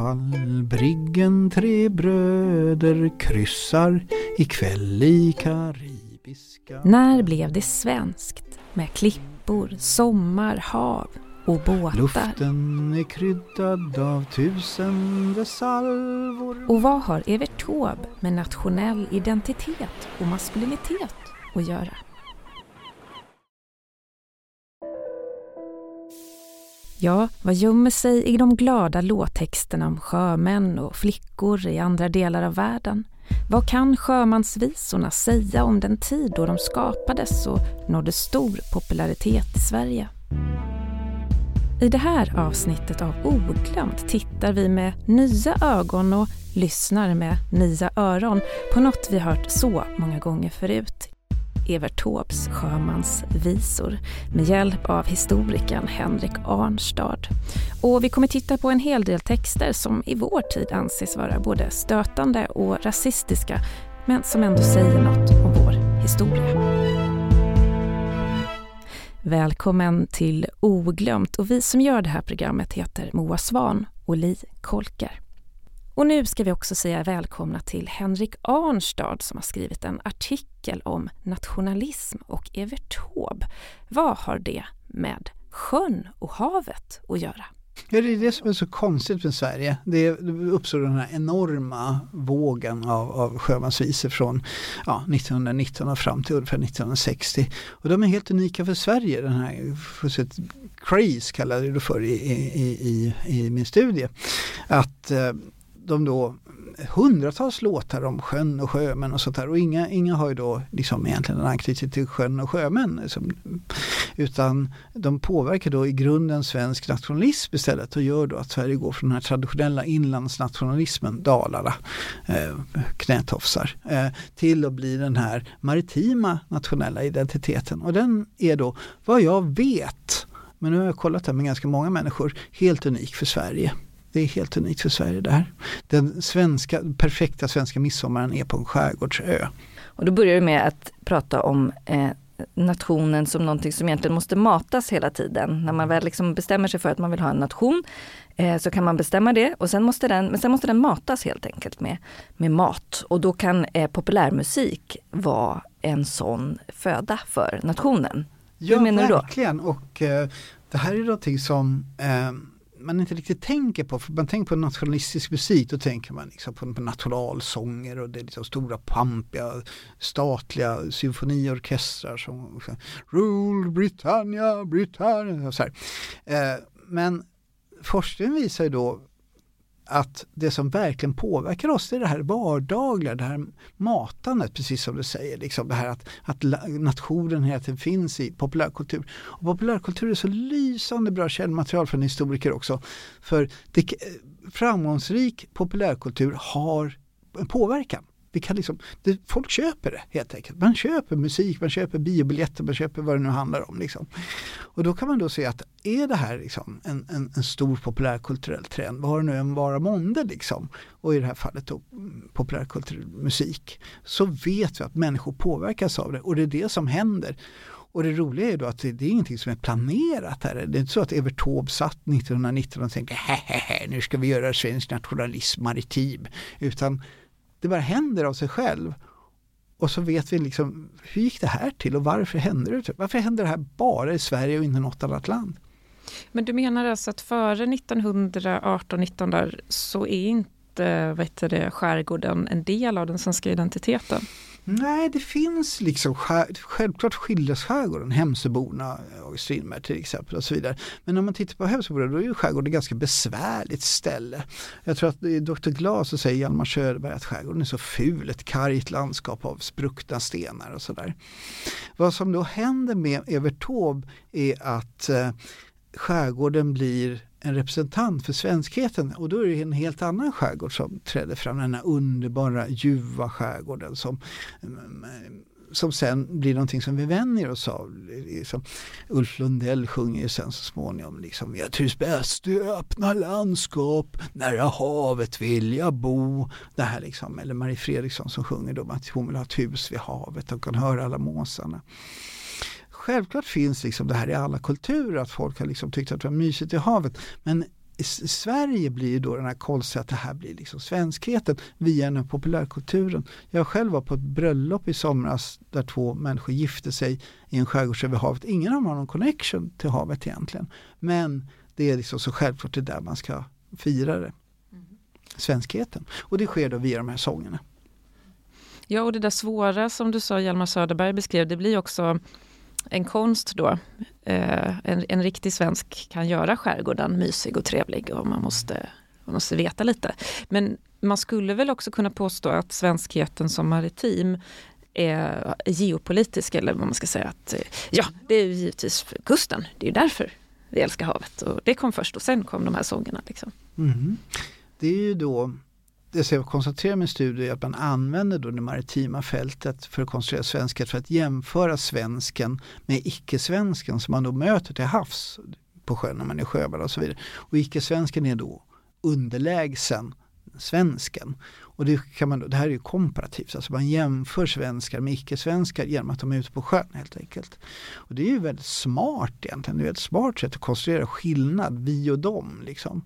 fall Briggen tre bröder kryssar ikväll i Karibiska När blev det svenskt med klippor, sommar, hav och båtar? Luften är kryddad av tusende salvor Och vad har Evert Taube med nationell identitet och maskulinitet att göra? Ja, vad gömmer sig i de glada låttexterna om sjömän och flickor i andra delar av världen? Vad kan sjömansvisorna säga om den tid då de skapades och nådde stor popularitet i Sverige? I det här avsnittet av Oglömt tittar vi med nya ögon och lyssnar med nya öron på något vi hört så många gånger förut. Evert Taubes sjömansvisor med hjälp av historikern Henrik Arnstad. Och vi kommer titta på en hel del texter som i vår tid anses vara både stötande och rasistiska men som ändå säger något om vår historia. Välkommen till Oglömt och vi som gör det här programmet heter Moa Svan och Li Kolker. Och nu ska vi också säga välkomna till Henrik Arnstad som har skrivit en artikel om nationalism och Evert Taube. Vad har det med sjön och havet att göra? Ja, det är det som är så konstigt med Sverige. Det uppstår den här enorma vågen av, av sjömansvisor från ja, 1919 och fram till ungefär 1960. Och de är helt unika för Sverige, den här craze kallade jag det för i, i, i, i min studie. Att eh, de då hundratals låtar om sjön och sjömän och sånt där och inga, inga har ju då liksom egentligen en anknytning till sjön och sjömän. Liksom, utan de påverkar då i grunden svensk nationalism istället och gör då att Sverige går från den här traditionella inlandsnationalismen, Dalarna, eh, knätofsar, eh, till att bli den här maritima nationella identiteten och den är då vad jag vet men nu har jag kollat det med ganska många människor, helt unik för Sverige. Det är helt unikt för Sverige det här. Den svenska, perfekta svenska midsommaren är på en skärgårdsö. Och då börjar du med att prata om eh, nationen som någonting som egentligen måste matas hela tiden. När man väl liksom bestämmer sig för att man vill ha en nation eh, så kan man bestämma det och sen måste den, men sen måste den matas helt enkelt med, med mat. Och då kan eh, populärmusik vara en sån föda för nationen. Ja, Hur menar du då? verkligen. Och eh, det här är någonting som eh, man inte riktigt tänker på, för man tänker på nationalistisk musik, då tänker man liksom på, på nationalsånger och det är liksom stora pampiga statliga symfoniorkestrar som Rule Britannia, Britannia. Så eh, men forskningen visar ju då att det som verkligen påverkar oss det är det här vardagliga, det här matandet, precis som du säger. Liksom det här att, att nationen hela tiden finns i populärkultur. Och populärkultur är så lysande bra källmaterial för en historiker också. För det, eh, framgångsrik populärkultur har en påverkan vi kan liksom, det, folk köper det helt enkelt. Man köper musik, man köper biobiljetter, man köper vad det nu handlar om. Liksom. Och då kan man då se att är det här liksom en, en, en stor populärkulturell trend, vad det nu än vara månde liksom, och i det här fallet då mm, populärkulturell musik, så vet vi att människor påverkas av det och det är det som händer. Och det roliga är då att det, det är ingenting som är planerat här. Det är inte så att Evert Taube satt 1919 och tänkte hehehe, nu ska vi göra svensk nationalism maritim. Utan det bara händer av sig själv. Och så vet vi liksom, hur gick det här till och varför hände det? Varför händer det här bara i Sverige och inte något annat land? Men du menar alltså att före 1918-19 så är inte vet det, skärgården en del av den svenska identiteten? Nej, det finns liksom självklart skildras skärgården, Hemsöborna, och Strindberg till exempel och så vidare. Men om man tittar på Hemsöborna då är ju skärgården ett ganska besvärligt ställe. Jag tror att eh, i Dr. Glas så säger Hjalmar Söderberg att skärgården är så ful, ett kargt landskap av spruckna stenar och sådär. Vad som då händer med Evert Taube är att eh, skärgården blir en representant för svenskheten och då är det en helt annan skärgård som träder fram, den här underbara ljuva skärgården som, mm, mm, som sen blir någonting som vi vänjer oss av. Liksom, Ulf Lundell sjunger ju sen så småningom liksom, jag trivs bäst i öppna landskap, nära havet vill jag bo. Det här liksom, eller Marie Fredriksson som sjunger då att hon vill ha ett hus vid havet och kan höra alla måsarna självklart finns liksom det här i alla kulturer att folk har liksom tyckt att det var mysigt i havet. Men i Sverige blir då den här konstiga att det här blir liksom svenskheten via den här populärkulturen. Jag själv var på ett bröllop i somras där två människor gifte sig i en skärgård över havet. Ingen av dem har någon connection till havet egentligen. Men det är liksom så självklart det är där man ska fira det. Mm. Svenskheten. Och det sker då via de här sångerna. Ja, och det där svåra som du sa, Hjalmar Söderberg beskrev, det blir också en konst då. Eh, en, en riktig svensk kan göra skärgården mysig och trevlig och man måste, man måste veta lite. Men man skulle väl också kunna påstå att svenskheten som maritim är geopolitisk eller vad man ska säga. att eh, Ja, det är ju givetvis kusten. Det är därför vi älskar havet. Och det kom först och sen kom de här sångerna. Liksom. Mm. Det är ju då det jag konstaterar med studier är att man använder då det maritima fältet för att konstruera svenskhet för att jämföra svensken med icke-svensken som man då möter till havs på sjön när man är sjöman och så vidare. Och icke-svensken är då underlägsen svensken. Och det, kan man, det här är ju komparativt, alltså man jämför svenskar med icke-svenskar genom att de är ute på sjön helt enkelt. Och det är ju väldigt smart egentligen, det är ett smart sätt att konstruera skillnad, vi och dem. Liksom.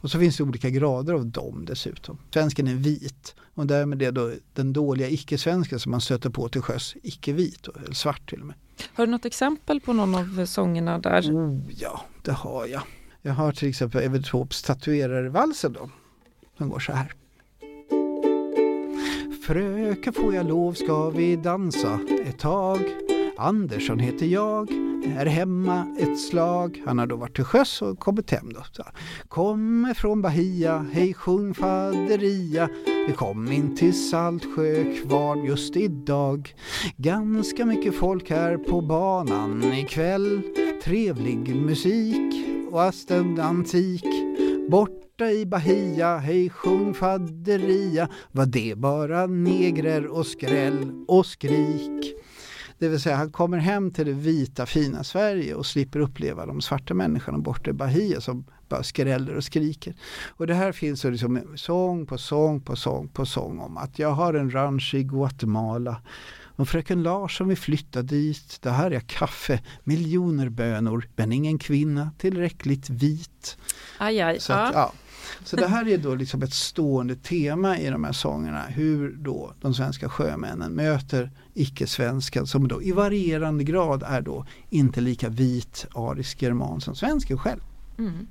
Och så finns det olika grader av dem dessutom. Svensken är vit och därmed är då den dåliga icke-svensken som man stöter på till sjöss icke-vit, eller svart till och med. Har du något exempel på någon av sångerna där? Oh, ja, det har jag. Jag har till exempel Evert Taubes Tatuerarvalsen då. Som går så här. Fröken får jag lov ska vi dansa ett tag. Andersson heter jag är hemma ett slag. Han har då varit till sjöss och kommit hem då. Så, Kommer från Bahia, hej sjung faderia. Vi kom in till Saltsjö kvar just idag. Ganska mycket folk här på banan ikväll. Trevlig musik och Asten antik. Borta i Bahia, hej sjung faderia. Var det bara negrer och skräll och skrik. Det vill säga han kommer hem till det vita fina Sverige och slipper uppleva de svarta människorna borta i Bahia som bara skräller och skriker. Och det här finns liksom sång på sång på sång på sång om att jag har en ranch i Guatemala och fröken Larsson vill flytta dit. Det här är kaffe, miljoner bönor, men ingen kvinna tillräckligt vit. Aj, aj, så, att, ja så det här är då liksom ett stående tema i de här sångerna. Hur då de svenska sjömännen möter icke-svenskan som då i varierande grad är då inte lika vit arisk german som svensken själv. Mm.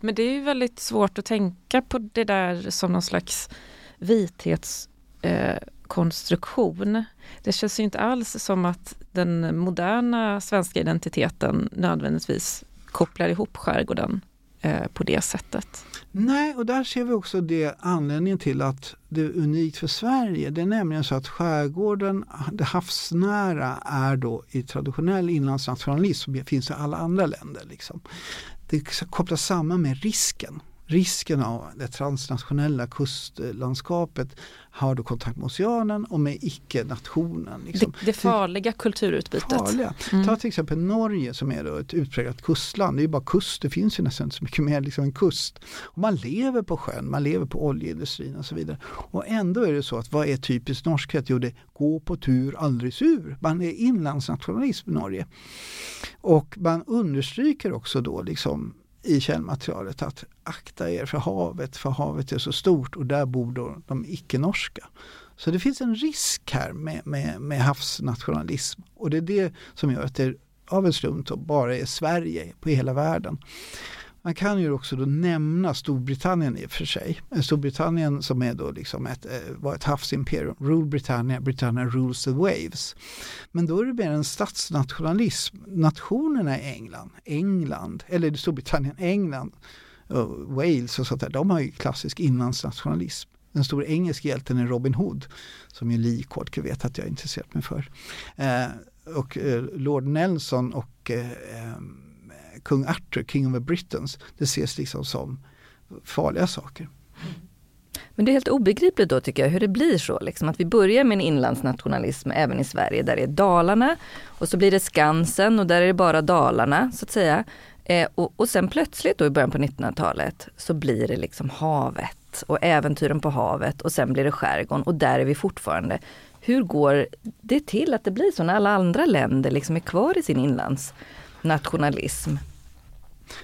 Men det är ju väldigt svårt att tänka på det där som någon slags vithetskonstruktion. Eh, det känns ju inte alls som att den moderna svenska identiteten nödvändigtvis kopplar ihop skärgården eh, på det sättet. Nej, och där ser vi också det anledningen till att det är unikt för Sverige. Det är nämligen så att skärgården, det havsnära, är då i traditionell inlandsnationalism som finns i alla andra länder. Liksom. Det kopplas samman med risken risken av det transnationella kustlandskapet har då kontakt med oceanen och med icke-nationen. Liksom. Det, det, farliga kulturutbytet. Farliga. Mm. Ta till exempel Norge som är ett utpräglat kustland. Det är bara kust, det finns ju nästan inte så mycket mer liksom än kust. Och man lever på sjön, man lever på oljeindustrin och så vidare. Och ändå är det så att vad är typiskt norskhet? Jo, det är gå på tur, aldrig sur. Man är inlandsnationalism i Norge. Och man understryker också då liksom i källmaterialet att akta er för havet, för havet är så stort och där bor då de icke-norska. Så det finns en risk här med, med, med havsnationalism och det är det som gör att det av en slump bara är Sverige på hela världen. Man kan ju också då nämna Storbritannien i och för sig. Eh, Storbritannien som är då liksom ett, eh, var ett havsimperium. Rule Britannia, Britannia rules the waves. Men då är det mer en statsnationalism. Nationerna i England, England, eller Storbritannien, England, eh, Wales och sånt där, de har ju klassisk inlandsnationalism. Den stora engelska hjälten är Robin Hood, som ju Lee Kortke vet att jag intresserat mig för. Eh, och eh, Lord Nelson och eh, kung Arthur, King of the Britons, det ses liksom som farliga saker. Mm. Men det är helt obegripligt då tycker jag hur det blir så, liksom, att vi börjar med en inlandsnationalism även i Sverige där det är Dalarna och så blir det Skansen och där är det bara Dalarna så att säga. Eh, och, och sen plötsligt då i början på 1900-talet så blir det liksom havet och äventyren på havet och sen blir det skärgården och där är vi fortfarande. Hur går det till att det blir så när alla andra länder liksom är kvar i sin nationalism.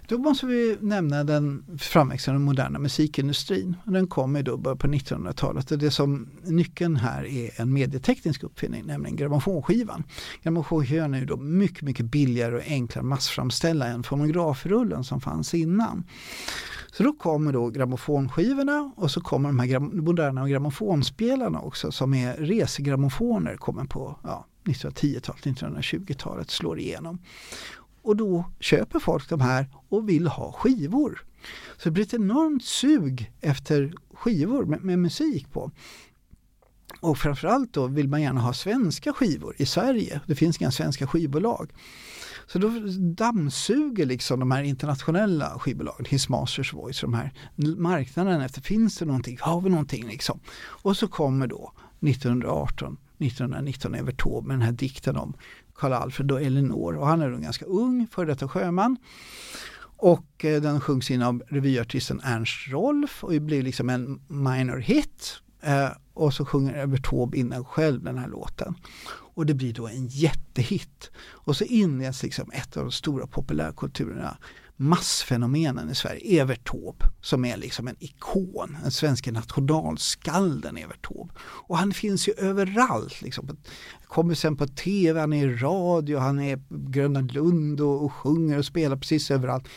Då måste vi nämna den framväxande moderna musikindustrin. Den kom i då början på 1900-talet och det som nyckeln här är en medieteknisk uppfinning, nämligen grammofonskivan. Grammofonskivan är ju då mycket, mycket billigare och enklare massframställa än fonografrullen som fanns innan. Så då kommer då grammofonskivorna och så kommer de här moderna grammofonspelarna också som är resegrammofoner kommer på ja, 1910-talet, 1920-talet slår igenom. Och då köper folk de här och vill ha skivor. Så det blir ett enormt sug efter skivor med, med musik på. Och framförallt då vill man gärna ha svenska skivor i Sverige. Det finns inga svenska skivbolag. Så då dammsuger liksom de här internationella skivbolagen, His Masters Voice, de här marknaden efter, finns det någonting, har vi någonting liksom? Och så kommer då 1918, 1919 Evert Taube med den här dikten om Karl Alfred och Elinor och han är då ganska ung, före detta sjöman. Och eh, den sjungs in av revyartisten Ernst Rolf och det blir liksom en minor hit. Eh, och så sjunger Evert Taube in den själv den här låten. Och det blir då en jättehit. Och så inleds liksom ett av de stora populärkulturerna massfenomenen i Sverige, Evert Taube, som är liksom en ikon, den svenska nationalskalden Evert Taube. Och han finns ju överallt, liksom. kommer sen på tv, han är i radio, han är på Gröna Lund och, och sjunger och spelar precis överallt.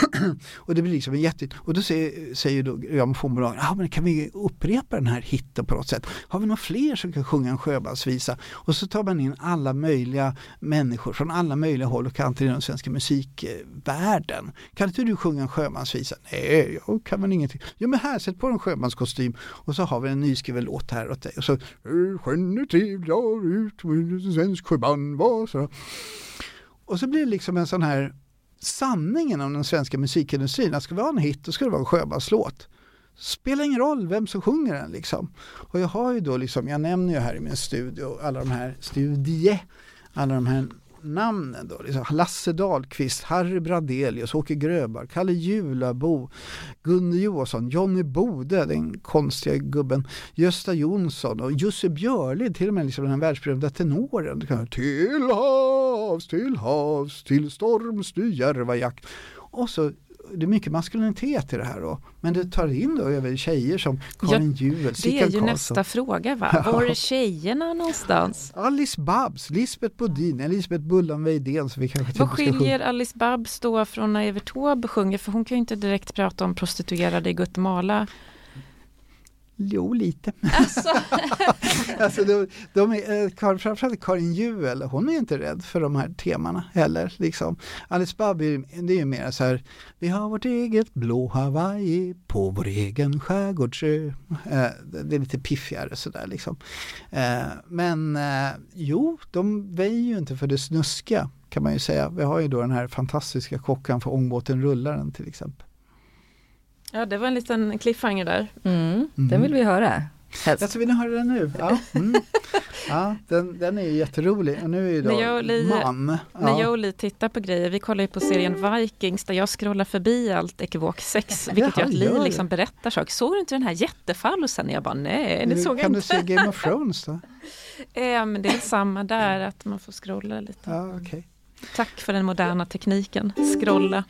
och det blir liksom en jätte... Och då säger, säger då grammofonbolaget, ja ah, men kan vi upprepa den här hitten på något sätt? Har vi några fler som kan sjunga en sjömansvisa? Och så tar man in alla möjliga människor från alla möjliga håll och kanter i den svenska musikvärlden den. Kan inte du sjunga en sjömansvisa? Nej, jag kan väl ingenting. Jo men här, sätt på en sjömanskostym och så har vi en nyskriven låt här åt dig. Och så eh, Sjön är ut med svensk sjöman var så. Och så blir det liksom en sån här sanningen om den svenska musikindustrin. Att ska vi ha en hit, då ska det vara en sjömanslåt spelar ingen roll vem som sjunger den liksom. Och jag har ju då liksom, jag nämner ju här i min studio alla de här studie, alla de här namnen då. Liksom Lasse Dahlqvist, Harry Bradelius, Åke Gröbar, Kalle Julabo, Gunde Johansson, Johnny Bode, den konstiga gubben, Gösta Jonsson och Jussi Björlid, till och med liksom den världsberömda tenoren. Till havs, till havs, till storms du järva Och så det är mycket maskulinitet i det här då. Men det tar in då över tjejer som Karin ja, Juel, Det är ju Karlsson. nästa fråga va? Var är tjejerna någonstans? Alice Babs, Lisbeth Bodin, Elisabeth Bullan Weidén. Vad skiljer Alice Babs då från när Evert Taube sjunger? För hon kan ju inte direkt prata om prostituerade i Guatemala. Jo, lite. Alltså, alltså de, de är, eh, framförallt Karin Juel, hon är inte rädd för de här temana heller. Liksom. Alice Babby, det är ju mer så här, vi har vårt eget blå Hawaii på vår egen skärgårdsö. Eh, det är lite piffigare sådär liksom. Eh, men jo, de väjer ju inte för det snuskiga kan man ju säga. Vi har ju då den här fantastiska kockan för ångbåten Rullaren till exempel. Ja, det var en liten cliffhanger där. Mm, mm. Den vill vi höra. Helst. Jag vill ni höra den nu? Ja, mm. ja den, den är ju jätterolig. Och nu är ju då när jag Li, man. Ja. När jag och Li tittar på grejer, vi kollar ju på serien Vikings där jag scrollar förbi allt ekivok 6, vilket gör att Li liksom berättar saker. Såg du inte den här jättefallosen? Jag bara nej, det såg jag kan inte. Kan du se Game of Thrones då? eh, men det är samma där, att man får scrolla lite. Ja, okay. Tack för den moderna tekniken, scrolla.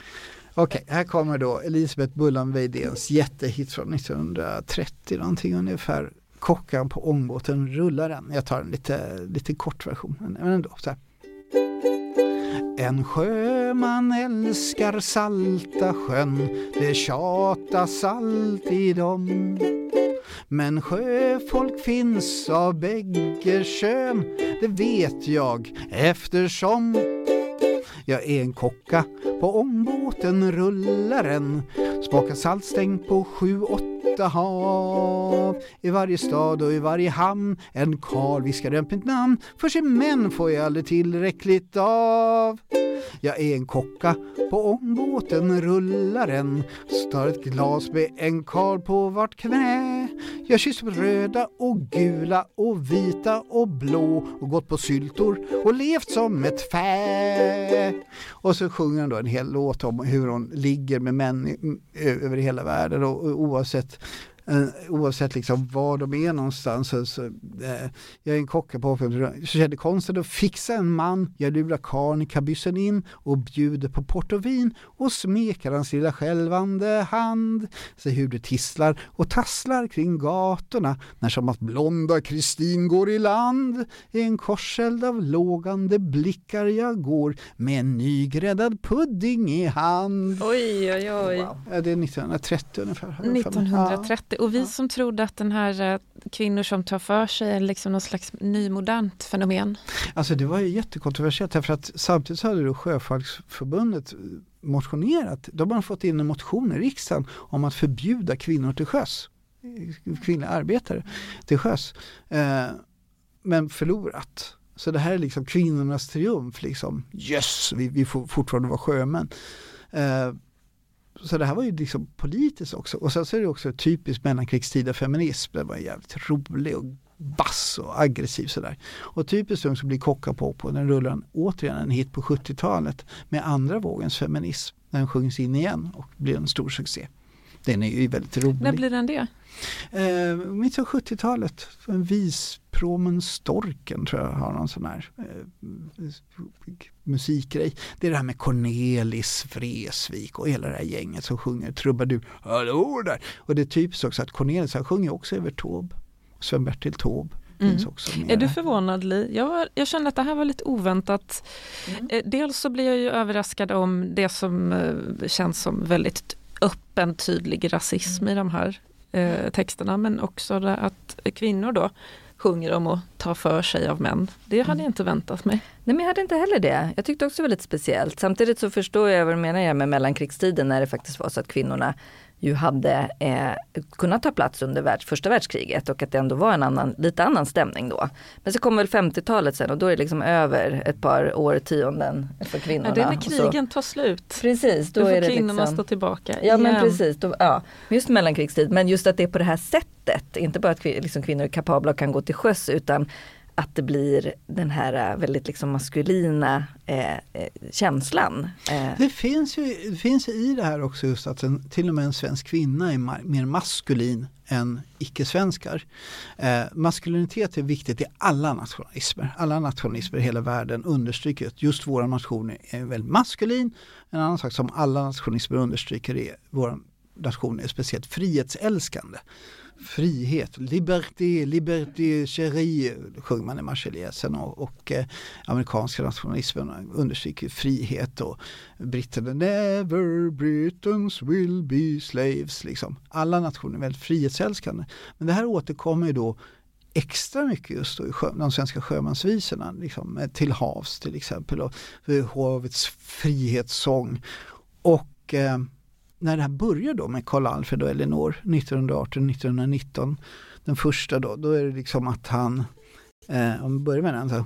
Okej, okay, här kommer då Elisabeth Bullan Weidéns jättehit från 1930 någonting ungefär. Kockan på ångbåten Rullaren. Jag tar en lite, lite kort version, men ändå. Så här. En sjöman älskar salta sjön, det tjatas alltid om. Men sjöfolk finns av bägge kön, det vet jag eftersom jag är en kocka på ångbåten Rullaren Smakar saltstänk på sju, åtta hav. I varje stad och i varje hamn En karl viskar ömt mitt namn. För sin män får jag aldrig tillräckligt av. Jag är en kocka på ångbåten Rullaren Står ett glas med en karl på vart knä. Jag kysst röda och gula och vita och blå och gått på syltor och levt som ett fä. Och så sjunger hon då en hel låt om hur hon ligger med män över hela världen och oavsett oavsett liksom var de är någonstans. Så, så, eh, jag är en kock på så kände konsten att fixa en man. Jag lurar karln i kabyssen in och bjuder på port och vin och smekar hans lilla skälvande hand. Se hur det tisslar och tasslar kring gatorna när som att blonda Kristin går i land. I en korseld av lågande blickar jag går med en nygräddad pudding i hand. Oj, oj, oj. Wow. Det är 1930 ungefär. 1930 och vi som trodde att den här eh, kvinnor som tar för sig är liksom någon slags nymodernt fenomen. Alltså det var ju jättekontroversiellt därför att samtidigt så hade då Sjöfolksförbundet motionerat. De har fått in en motion i riksdagen om att förbjuda kvinnor till sjöss. Kvinnliga arbetare till sjöss. Eh, men förlorat. Så det här är liksom kvinnornas triumf. Liksom. Yes, vi, vi får fortfarande vara sjömän. Eh, så det här var ju liksom politiskt också. Och sen så är det också typiskt mellankrigstida feminism. Den var jävligt rolig och bass och aggressiv sådär. Och typiskt ung så blir Kocka på på den rullar återigen en hit på 70-talet med andra vågens feminism. Den sjungs in igen och blir en stor succé. Den är ju väldigt rolig. När blir den det? Eh, mitt på 70-talet. En Vispromen Storken tror jag har någon sån här eh, musikgrej. Det är det här med Cornelis Vreeswijk och hela det här gänget som sjunger trubadur. Hallå där! Och det är typiskt också att Cornelis han sjunger också över Taube. Sven-Bertil Taube. Mm. Är du förvånad Li? Jag, var, jag kände att det här var lite oväntat. Mm. Eh, dels så blir jag ju överraskad om det som eh, känns som väldigt öppen tydlig rasism mm. i de här eh, texterna men också att kvinnor då sjunger om att ta för sig av män. Det hade mm. jag inte väntat mig. Nej men jag hade inte heller det. Jag tyckte också väldigt speciellt. Samtidigt så förstår jag vad du menar med mellankrigstiden när det faktiskt var så att kvinnorna ju hade eh, kunnat ta plats under världs, första världskriget och att det ändå var en annan, lite annan stämning då. Men så kom väl 50-talet sen och då är det liksom över ett par årtionden för kvinnorna. Ja, det är när krigen tar slut. Precis, då, då får är det kvinnorna liksom, stå tillbaka. Ja igen. men precis, då, ja, just mellankrigstid. Men just att det är på det här sättet, inte bara att liksom, kvinnor är kapabla och kan gå till sjöss utan att det blir den här eh, väldigt liksom maskulina eh, eh, känslan. Eh. Det, finns ju, det finns i det här också just att en, till och med en svensk kvinna är mer maskulin än icke-svenskar. Eh, maskulinitet är viktigt i alla nationalismer. Alla nationalismer i hela världen understryker att just vår nation är väldigt maskulin. En annan sak som alla nationalismer understryker är att vår nation är speciellt frihetsälskande frihet, liberté, liberté chérie sjunger man i Marseljäsen och, och eh, amerikanska nationalismen understryker frihet och britterna never Britons will be slaves. Liksom. Alla nationer är väldigt frihetsälskande. Men det här återkommer ju då extra mycket just då i sjö, de svenska sjömansvisorna, liksom, eh, till havs till exempel och havets frihetssång. Och eh, när det här börjar då med Karl Alfred och Elinor 1918-1919, den första då, då är det liksom att han, eh, om vi börjar med den så.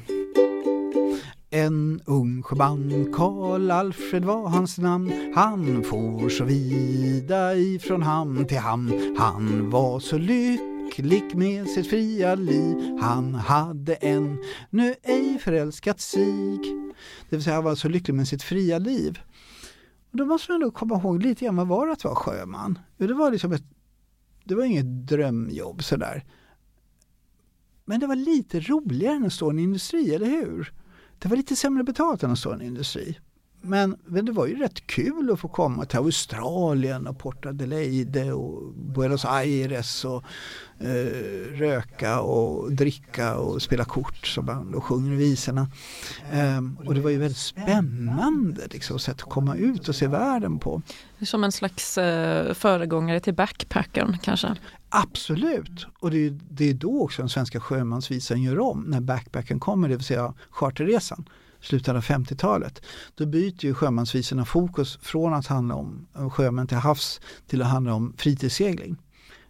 En ung sjöman, Karl Alfred var hans namn. Han for så vida ifrån hamn till hamn. Han var så lycklig med sitt fria liv. Han hade en nu ej förälskat sig. Det vill säga han var så lycklig med sitt fria liv. Då måste man ändå komma ihåg lite grann vad var det att vara sjöman? Det var liksom ett, det var inget drömjobb sådär. Men det var lite roligare än att stå i en industri, eller hur? Det var lite sämre betalt än att stå i en industri. Men, men det var ju rätt kul att få komma till Australien och Port Adelaide och Buenos Aires och eh, röka och dricka och spela kort som band och sjunger visorna. Eh, och det var ju väldigt spännande liksom, sätt att komma ut och se världen på. Som en slags eh, föregångare till backpackern kanske? Absolut, och det är, det är då också den svenska sjömansvisan gör om när backpacken kommer, det vill säga charterresan slutet av 50-talet. Då byter ju sjömansvisorna fokus från att handla om eh, sjömän till havs till att handla om fritidssegling.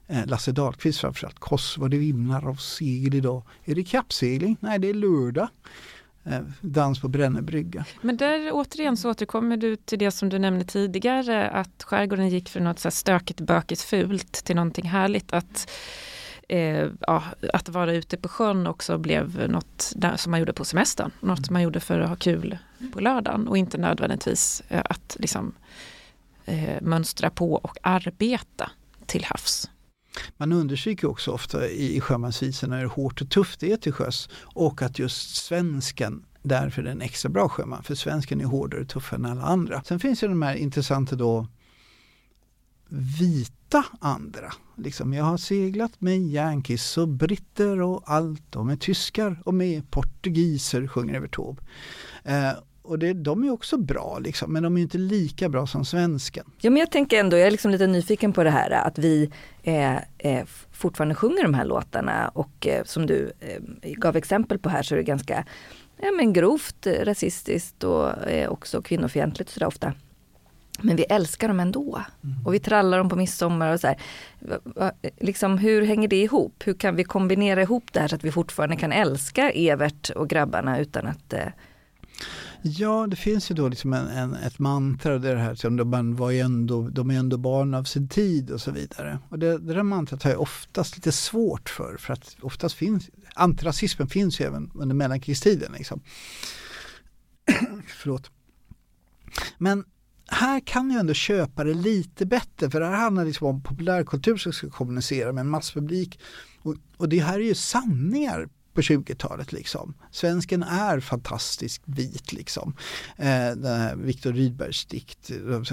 Eh, Lasse Dahlqvist framförallt. Kosovo, det vimlar av segel idag. Är det kappsegling? Nej, det är lördag. Eh, dans på Brännebrygga. Men där återigen så återkommer du till det som du nämnde tidigare att skärgården gick från något så stökigt, bökigt, fult till någonting härligt. Att eh, ja, att vara ute på sjön också blev något där, som man gjorde på semestern. Något man gjorde för att ha kul på lördagen och inte nödvändigtvis eh, att liksom, eh, mönstra på och arbeta till havs. man understryker också ofta i, i sjömansvisorna hur hårt och tufft det är till sjöss och att just svensken därför är en extra bra sjöman. För svensken är hårdare och tuffare än alla andra. Sen finns det de här intressanta då vita andra. Liksom, jag har seglat med Yankees och britter och allt och med tyskar och med portugiser, sjunger Evert Taube. Eh, och det, de är också bra, liksom, men de är inte lika bra som svensken. Ja, men jag tänker ändå, jag är liksom lite nyfiken på det här att vi eh, eh, fortfarande sjunger de här låtarna och eh, som du eh, gav exempel på här så är det ganska ja, men grovt eh, rasistiskt och eh, också kvinnofientligt sådär ofta. Men vi älskar dem ändå. Mm. Och vi trallar dem på midsommar och så här. Liksom, hur hänger det ihop? Hur kan vi kombinera ihop det här så att vi fortfarande kan älska Evert och grabbarna utan att eh... Ja, det finns ju då liksom en, en, ett mantra, det här som de, var ändå, de är ändå barn av sin tid och så vidare. Och det, det där mantrat har jag oftast lite svårt för, för att oftast finns, antirasismen finns ju även under mellankrigstiden. Liksom. Förlåt. Men här kan jag ändå köpa det lite bättre för det här handlar liksom om populärkultur som ska kommunicera med en masspublik. Och, och det här är ju sanningar på 20-talet. Liksom. Svensken är fantastiskt vit. Liksom. Eh, Viktor Rydbergs dikt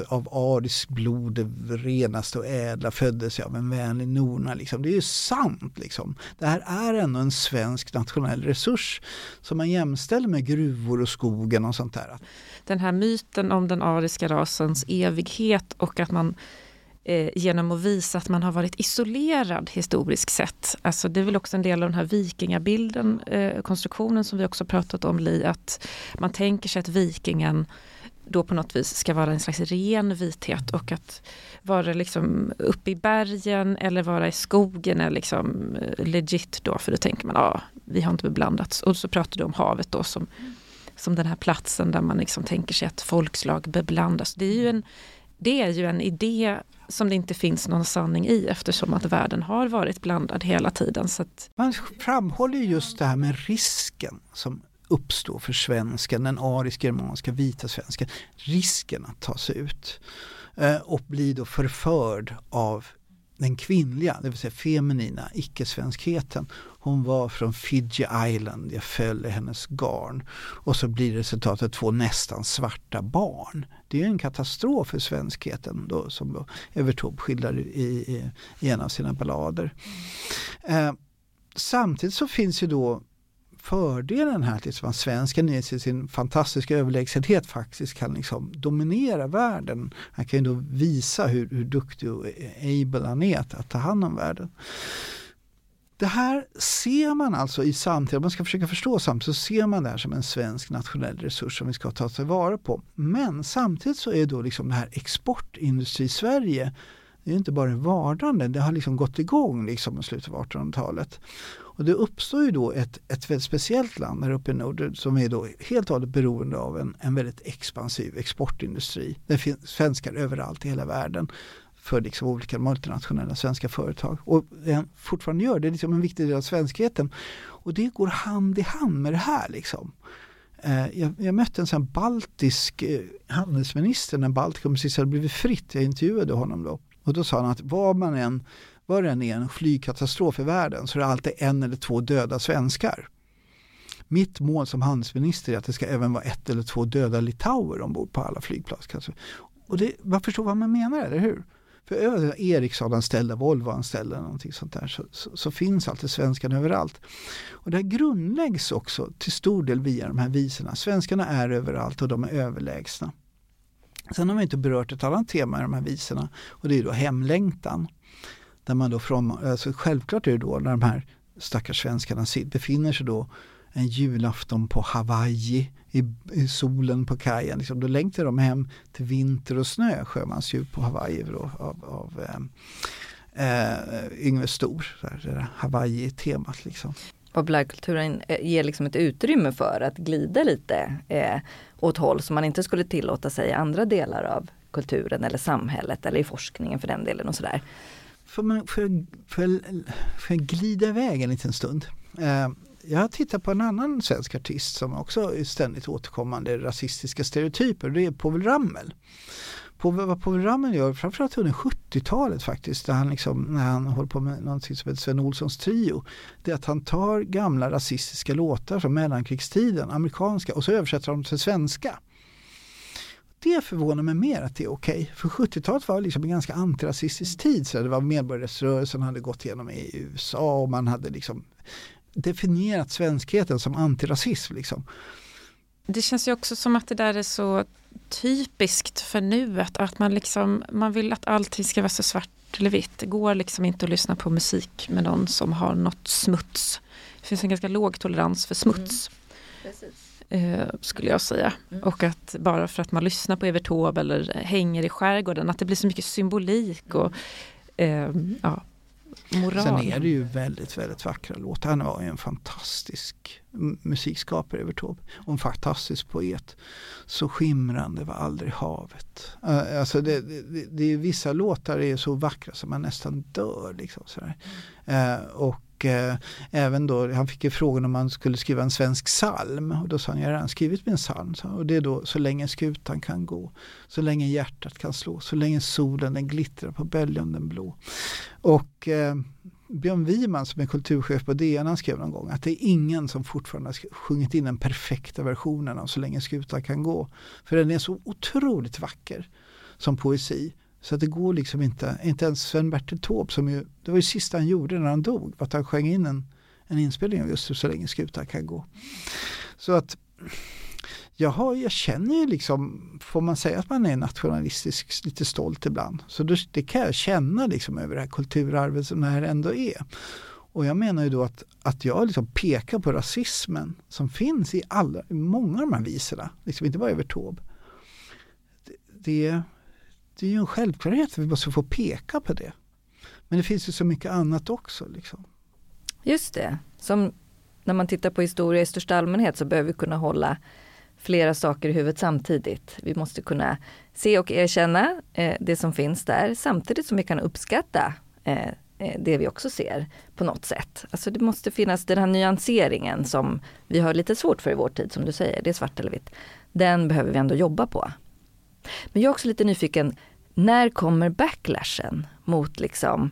av arisk blod, det renaste och ädla föddes jag av en vänlig nona. Liksom. Det är ju sant. Liksom. Det här är ändå en svensk nationell resurs som man jämställer med gruvor och skogen och sånt där. Den här myten om den ariska rasens evighet och att man eh, genom att visa att man har varit isolerad historiskt sett. Alltså det är väl också en del av den här vikingabilden, eh, konstruktionen som vi också pratat om Li, att man tänker sig att vikingen då på något vis ska vara en slags ren vithet och att vara liksom uppe i bergen eller vara i skogen är liksom eh, legit då för då tänker man ja, ah, vi har inte beblandats. Och så pratar du om havet då som, som den här platsen där man liksom tänker sig att folkslag beblandas. Det är ju en, det är ju en idé som det inte finns någon sanning i eftersom att världen har varit blandad hela tiden. Så att... Man framhåller just det här med risken som uppstår för svensken, den arisk-germanska vita svensken. Risken att ta sig ut eh, och bli då förförd av den kvinnliga, det vill säga feminina icke-svenskheten. Hon var från Fiji Island, jag föll i hennes garn. Och så blir resultatet två nästan svarta barn. Det är en katastrof för svenskheten då, som då Evert Taube skildrar i, i, i, en av sina ballader. Eh, samtidigt så finns ju då fördelen här att svensken i sin fantastiska överlägsenhet faktiskt kan liksom dominera världen. Han kan ju då visa hur, hur duktig och able han är att, att ta hand om världen. Det här ser man alltså i samtiden, om man ska försöka förstå samtidigt, så ser man det här som en svensk nationell resurs som vi ska ta tillvara på. Men samtidigt så är då liksom det här exportindustri-Sverige, det är inte bara vardande, det har liksom gått igång liksom i slutet av 1800-talet. Och det uppstår ju då ett, ett väldigt speciellt land här uppe i Norden som är då helt och hållet beroende av en, en väldigt expansiv exportindustri. Det finns svenskar överallt i hela världen för liksom olika multinationella svenska företag. Och fortfarande gör det är liksom en viktig del av svenskheten. Och det går hand i hand med det här. Liksom. Eh, jag, jag mötte en sån baltisk eh, handelsminister när Baltikum precis hade blivit fritt. Jag intervjuade honom då. Och då sa han att vad man än vad det än är en flygkatastrof i världen så är det alltid en eller två döda svenskar. Mitt mål som handelsminister är att det ska även vara ett eller två döda litauer ombord på alla flygplatser. Och det, man förstår vad man menar, eller hur? För Ericsson-anställda, Volvo-anställda någonting sånt där så, så, så, finns alltid svenskarna överallt. Och det här grundläggs också till stor del via de här visorna. Svenskarna är överallt och de är överlägsna. Sen har vi inte berört ett annat tema i de här visorna och det är då hemlängtan. Där man då från, alltså självklart är det då när de här stackars svenskarna befinner sig då en julafton på Hawaii i, i solen på kajen. Liksom, då längtar de hem till vinter och snö, sjömansdjup på Hawaii då, av, av ehm, eh, Yngve Stor, Hawaii-temat. Liksom. Populärkulturen eh, ger liksom ett utrymme för att glida lite eh, åt håll som man inte skulle tillåta sig i andra delar av kulturen eller samhället eller i forskningen för den delen och sådär. Får, man, får, jag, får, jag, får jag glida iväg en liten stund? Eh, jag har tittat på en annan svensk artist som också är ständigt återkommande rasistiska stereotyper. Det är Povel Ramel. på, vad Povel Ramel gör, framförallt under 70-talet faktiskt, där han liksom, när han håller på med någonting som heter Sven Olssons trio, det är att han tar gamla rasistiska låtar från mellankrigstiden, amerikanska, och så översätter de till svenska. Det förvånar mig mer att det är okej. Okay. För 70-talet var liksom en ganska antirasistisk tid. Så det var medborgarrättsrörelsen hade gått igenom i USA och man hade liksom definierat svenskheten som antirasism. Liksom. Det känns ju också som att det där är så typiskt för nuet. Att man, liksom, man vill att allting ska vara så svart eller vitt. Det går liksom inte att lyssna på musik med någon som har något smuts. Det finns en ganska låg tolerans för smuts. Mm. Eh, skulle jag säga. Mm. Och att bara för att man lyssnar på Evert Taube eller hänger i skärgården, att det blir så mycket symbolik och eh, ja, moral. Sen är det ju väldigt, väldigt vackra låtar. Han var ju en fantastisk musikskapare över Taube och en fantastisk poet. Så skimrande var aldrig havet. Uh, alltså det, det, det, är vissa låtar är så vackra som man nästan dör. Liksom, sådär. Uh, och eh, även då, han fick ju frågan om han skulle skriva en svensk psalm och då sa han, jag har redan skrivit min psalm. Och det är då, så länge skutan kan gå, så länge hjärtat kan slå, så länge solen den glittrar på bälgen den blå. Och eh, Björn Wiman som är kulturchef på DN han skrev någon gång att det är ingen som fortfarande har sjungit in den perfekta versionen av Så länge skutan kan gå. För den är så otroligt vacker som poesi. Så att det går liksom inte, inte ens Sven-Bertil Taube som ju, det var ju sista han gjorde när han dog, att han sjöng in en, en inspelning av just Så länge skutan kan gå. Så att jag, har, jag känner ju liksom, får man säga att man är nationalistisk, lite stolt ibland. Så det, det kan jag känna liksom över det här kulturarvet som det här ändå är. Och jag menar ju då att, att jag liksom pekar på rasismen som finns i, alla, i många av de här visorna, liksom inte bara över Taube. Det, det, det är ju en självklarhet att vi måste få peka på det. Men det finns ju så mycket annat också. Liksom. Just det, som när man tittar på historia i största allmänhet så behöver vi kunna hålla flera saker i huvudet samtidigt. Vi måste kunna se och erkänna eh, det som finns där samtidigt som vi kan uppskatta eh, eh det vi också ser på något sätt. Alltså det måste finnas den här nyanseringen som vi har lite svårt för i vår tid, som du säger, det är svart eller vitt. Den behöver vi ändå jobba på. Men jag är också lite nyfiken, när kommer backlashen mot liksom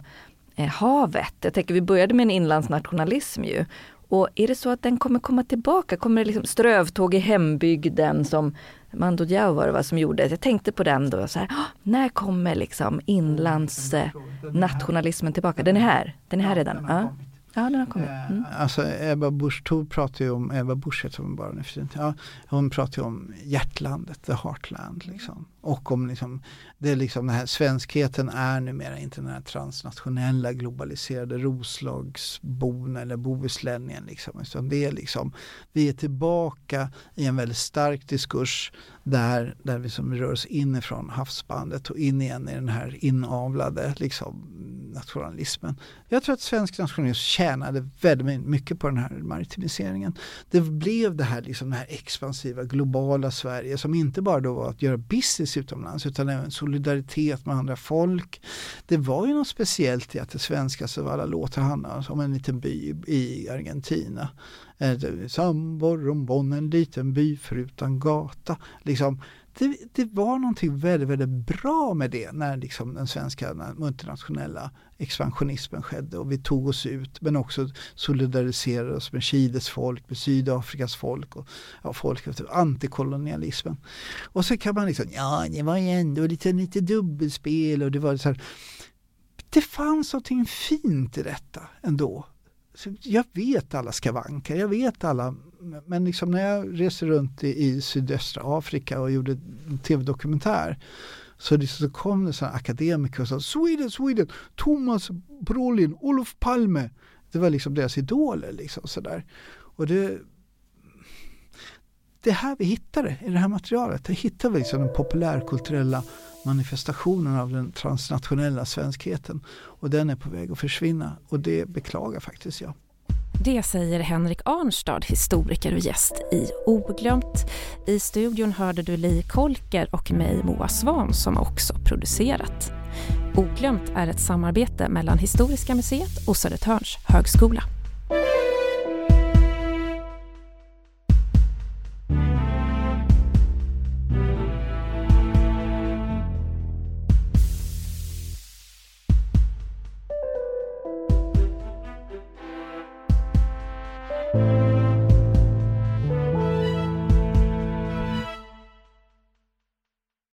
eh, havet? Jag tänker vi började med en inlandsnationalism ju. Och är det så att den kommer komma tillbaka? Kommer det liksom strövtåg i hembygden som Mando Diao var det va, som gjorde? Jag tänkte på den då, så här, när kommer liksom inlandsnationalismen tillbaka? Den är här, den är här redan. Ja. Ja, den har kommit. Eh, mm. Alltså Ebba Busch Thor pratar ju om, Ebba Busch heter hon bara nu för ja, Hon pratar ju om hjärtlandet, the heartland liksom. Och om liksom, det är liksom den här svenskheten är numera inte den här transnationella globaliserade Roslagsbon eller bohuslänningen liksom. Utan det är liksom, vi är tillbaka i en väldigt stark diskurs där, där vi som rör oss inifrån havsbandet och in igen i den här inavlade liksom, nationalismen. Jag tror att svensk nationalism tjänade väldigt mycket på den här maritimiseringen. Det blev det här, liksom, det här expansiva globala Sverige som inte bara då var att göra business utomlands utan även solidaritet med andra folk. Det var ju något speciellt i att det svenska alla låtar handlar om en liten by i Argentina. Eh, Samborrombon, en liten by förutan gata. Liksom, det, det, var någonting väldigt, väldigt bra med det när liksom den svenska multinationella expansionismen skedde och vi tog oss ut men också solidariserade oss med Chiles folk, med Sydafrikas folk och ja, folk efter antikolonialismen. Och så kan man liksom, ja det var ju ändå lite, lite dubbelspel och det var så här, det fanns någonting fint i detta ändå. Så jag vet alla skavanker, jag vet alla men liksom när jag reser runt i, i sydöstra Afrika och gjorde en tv-dokumentär så, det, så kom det sådana akademiker och sa Sweden, Sweden, Thomas Brolin, Olof Palme. Det var liksom deras idoler. Liksom, sådär. Och det, det här vi hittade i det här materialet. Det hittar vi liksom den populärkulturella manifestationen av den transnationella svenskheten. Och den är på väg att försvinna och det beklagar faktiskt jag. Det säger Henrik Arnstad, historiker och gäst i Oglömt. I studion hörde du Li Kolker och mig, Moa Svan, som också producerat. Oglömt är ett samarbete mellan Historiska museet och Södertörns högskola.